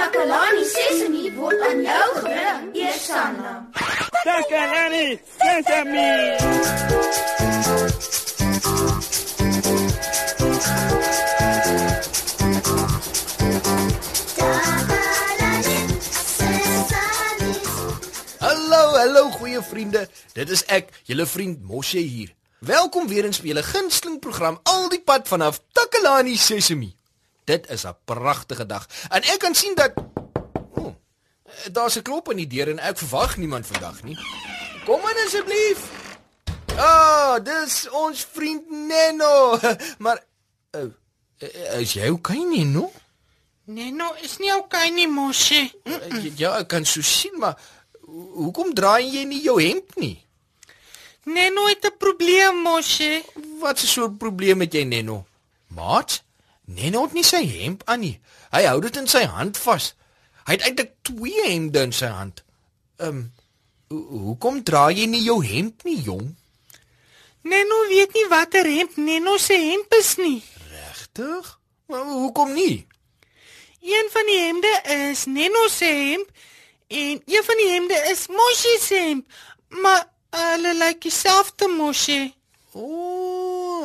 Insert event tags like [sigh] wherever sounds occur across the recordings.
Takalani Sesemi word aan jou gebring, Eersanna. Takalani Sesemi. Hallo, hallo goeie vriende. Dit is ek, julle vriend Moshe hier. Welkom weer in spele gunsteling program Al die pad vanaf Takalani Sesemi. Dit is 'n pragtige dag en ek kan sien dat oh, daar's 'n klop aan die deur en ek verwag niemand vandag nie. Kom in asseblief. Ah, oh, dis ons vriend Neno. [laughs] Maar uh, is jy okay Neno? Neno is nie okay nie, Moshe. Uh, ja, ek kan so sien, maar ho- hoekom draai jy nie jou hemp nie? Neno het 'n probleem, Moshe. Wat 'n soort probleem het jy Neno? Maat, Neno het nie sy hemp aan nie. Hy hou dit in sy hand vas. Hy het eintlik twee hemde in sy hand. Ehm um, ho hoekom dra jy nie jou hemp nie, jong? Neno weet nie watter hemp Neno se hemp is nie. Regtig? Maar hoekom nie? Een van die hemde is Neno se hemp en een van die hemde is Moshe se hemp. Maar hulle lyk dieselfde, Moshe.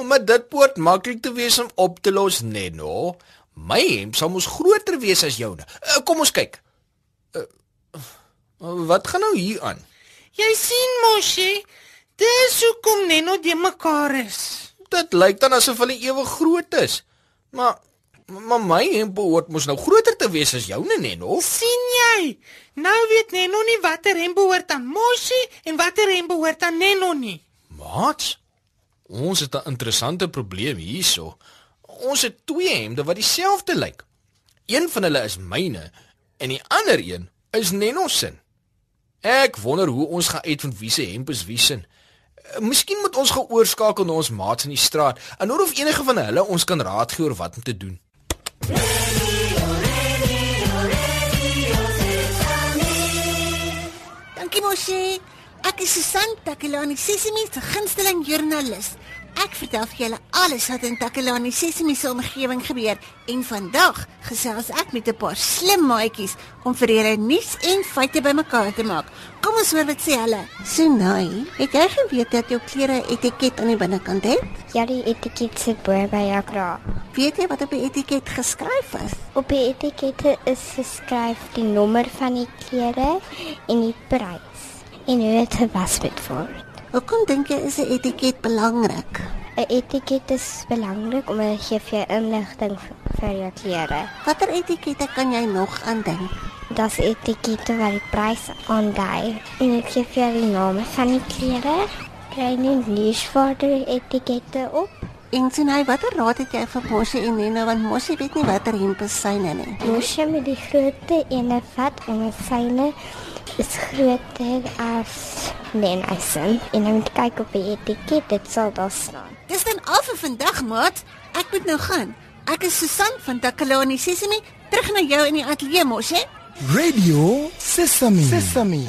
Maar dit behoort maklik te wees om op te los, Neno. My hemp sal mos groter wees as joune. Uh, kom ons kyk. Uh, wat gaan nou hier aan? Jy sien, Moshe, dis hoekom Neno die mekaar is. Dit lyk dan asof hulle ewig groot is. Maar maar my hemp behoort mos nou groter te wees as joune, Neno. sien jy? Nou weet Neno nie watter hemp behoort aan Moshe en watter hemp behoort aan Neno nie. Maat, ons het 'n interessante probleem hierso. Ons het twee hemde wat dieselfde lyk. Een van hulle is myne en die ander een is Neno se. Ek wonder hoe ons gaan uitvind wie se hemp is wie se. Eh, Miskien moet ons gaan oorskakel na ons maats in die straat en hoor of enige van hulle ons kan raad gee oor wat om te doen. Dankie Moshi. Ek is Susan Takelani Sesimi se gunsteling joernalis. Ek vertel vir julle alles wat in Takelani Sesimi se omgewing gebeur en vandag gesels ek met 'n paar slim maatjies om vir julle nuus en feite bymekaar te maak. Kom ons hoor wat sê hulle. Sunai, het jy geweet dat jou klere 'n etiket aan die binnekant het? Ja, die etiket sit bo by jou kraag. Weet jy wat op die etiket geskryf is? Op die etikette is geskryf die nommer van die klere en die prys en hoe dit gewas moet word. Hoekom dink jy is 'n etiket belangrik? 'n Etiket is belangrik omdat dit gee vir jou inligting vir jou klere. Watter etikette kan jy nog aandink? Daar's etikette wat die prys aandui en dit gee vir jou die name van die klere. Kry nie leesvaardige etikette op. En sien hy watter raad het jy vir Moshi en Neno want Moshi weet nie watter hemp syne nie. Moes jy met die grootte ene vat en syne is groter as Nenison. En dan moet kyk op die etiket, dit sal daar staan. Dis dan al vir vandag, maat. Ek moet nou gaan. Ek is Susan van Takalani Sesimi, terug na jou in die ateljee Moshi. Radio Sesame. Sesame.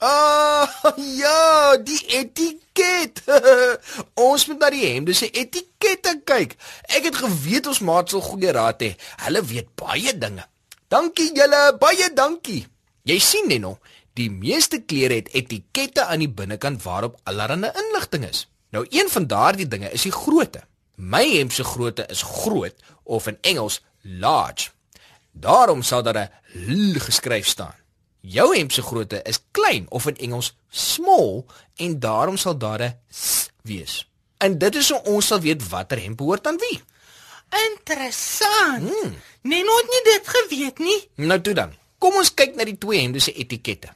Ah, ja, die etiket. [laughs] ons moet na die hemde se etikette kyk. Ek het geweet ons maat sal goeie raad hê. Hulle weet baie dinge. Dankie julle, baie dankie. Jy sien Neno, die meeste klere het etikette aan die binnekant waarop allerlei inligting is. Nou een van daardie dinge is die grootte. My hemp se grootte is groot of in Engels large. Daarom sal daar 'n L geskryf staan. Jou hemp se grootte is klein of in Engels small en daarom sal daar 'n S wees. En dit is hoe ons sal weet watter hemp behoort aan wie. Interessant. Hmm. Neno het nie dit geweet nie. Nou toe dan. Kom ons kyk na die twee hemde se etikette.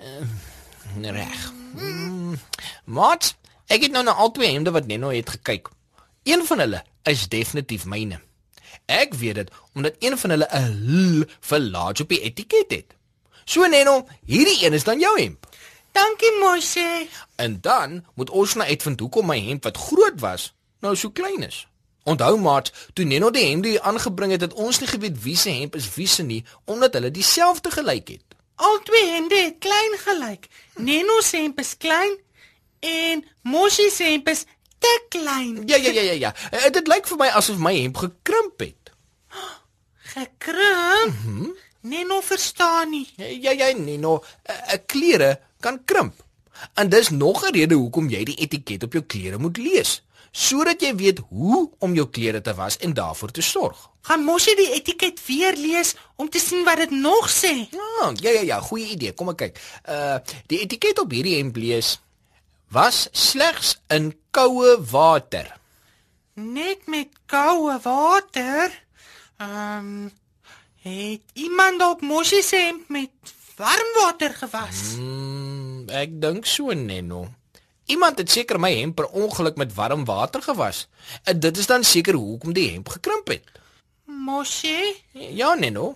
Uh, reg. Mm, Maat, ek het nou na al twee hemde wat Neno het gekyk. Een van hulle is definitief myne. Ek weet dit omdat een van hulle 'n L vir large op die etiket het. So Neno, hierdie een is dan jou hemp. Dankie Moshe. En dan moet ons nou uitvind hoekom my hemp wat groot was, nou so klein is. Onthou maat, toe Neno die hemde hier aangebring het, het ons nie geweet wie se hemp is wie se nie, omdat hulle dieselfde gelyk het. Al twee hemde het klein gelyk. Neno se hemp is klein en Moshe se hemp is te klein. Ja ja ja ja ja. Eh, Dit lyk vir my asof my hemp gekrimp het. Gekrimp. Mm -hmm. Neno verstaan nie. Ja ja Neno, 'n klere kan krimp. En dis nog 'n rede hoekom jy die etiket op jou klere moet lees, sodat jy weet hoe om jou klere te was en daarvoor te sorg. Gaan mos jy die etiket weer lees om te sien wat dit nog sê? Ja, ja ja ja, goeie idee. Kom ek kyk. Uh die etiket op hierdie hemp lees was slegs in koue water. Net met koue water. Ehm um, het iemand dalk mosie se hemp met warm water gewas? Mm, ek dink so Neno. Iemand het seker my hemp per ongeluk met warm water gewas. En dit is dan seker hoekom die hemp gekrimp het. Mosie? Ja Neno.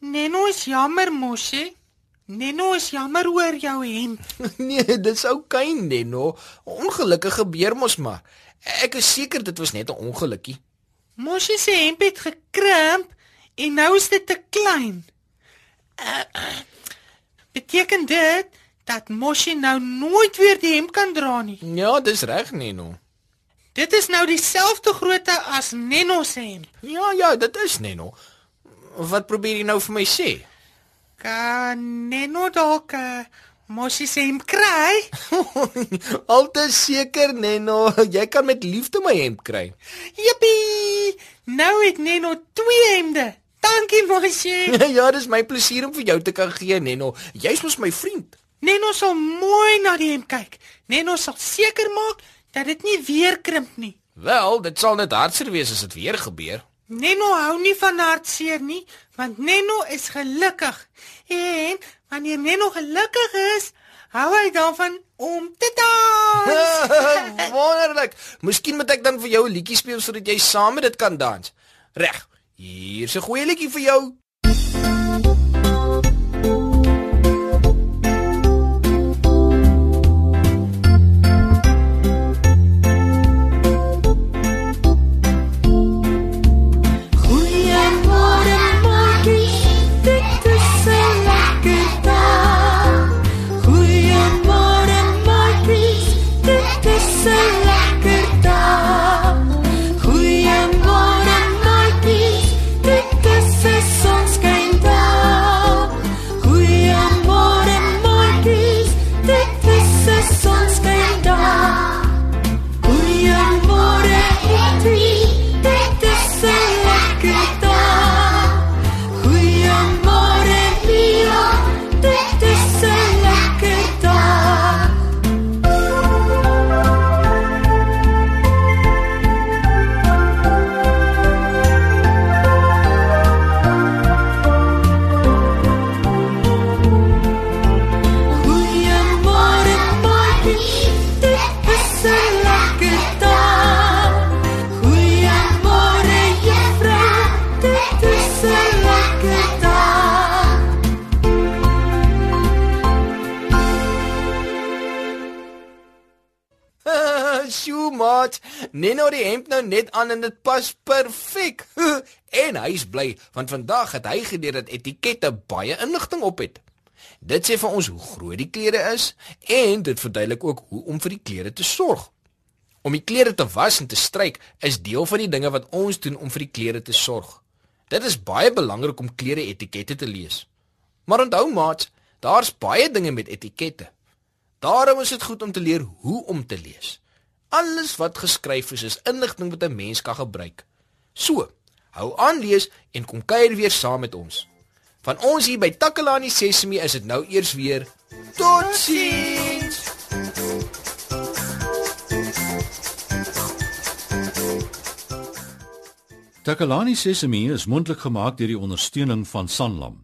Neno is jammer, Mosie. Neno is jammer oor jou hemp. [laughs] nee, dis oukei okay, Neno. Ongelukkig gebeur mos maar. Ek is seker dit was net 'n ongelukkie. Mosie se hemp het gekrimp en nou is dit te klein. Uh, uh, beteken dit dat Mosie nou nooit weer die hemp kan dra nie? Ja, dis reg Neno. Dit is nou dieselfde grootte as Neno se hemp. Ja, ja, dit is Neno. Wat probeer jy nou vir my sê? Kan Neno dalk uh, Mosie se hemp kry? [laughs] Altyd seker Neno, jy kan met liefde my hemp kry. Jippie! Nou het Neno twee hemde. Dankie Mosie. [laughs] ja, dis my plesier om vir jou te kan gee Neno. Jy's mos my vriend. Neno sal mooi na die hemp kyk. Neno sal seker maak dat dit nie weer krimp nie. Wel, dit sal net hartseer wees as dit weer gebeur. Neno hou nie van hartseer nie, want Neno is gelukkig. En wanneer Neno gelukkig is, hou hy daarvan om te dans. [laughs] Wonderlik. Miskien moet ek dan vir jou 'n liedjie speel sodat jy saam met dit kan dans. Reg. Hier's 'n goeie liedjie vir jou. Neno die hemp nou net aan en dit pas perfek. [laughs] en hy's bly want vandag het hy geleer dat etikette baie inligting op het. Dit sê vir ons hoe groot die klere is en dit verduidelik ook hoe om vir die klere te sorg. Om die klere te was en te stryk is deel van die dinge wat ons doen om vir die klere te sorg. Dit is baie belangrik om klere etikette te lees. Maar onthou maat, daar's baie dinge met etikette. Daarom is dit goed om te leer hoe om te lees. Alles wat geskryf is, is inligting wat 'n mens kan gebruik. So, hou aan lees en kom kuier weer saam met ons. Van ons hier by Takalani Sesemi is dit nou eers weer totsiens. Takalani Sesemi is mondelik gemaak deur die ondersteuning van Sanlam.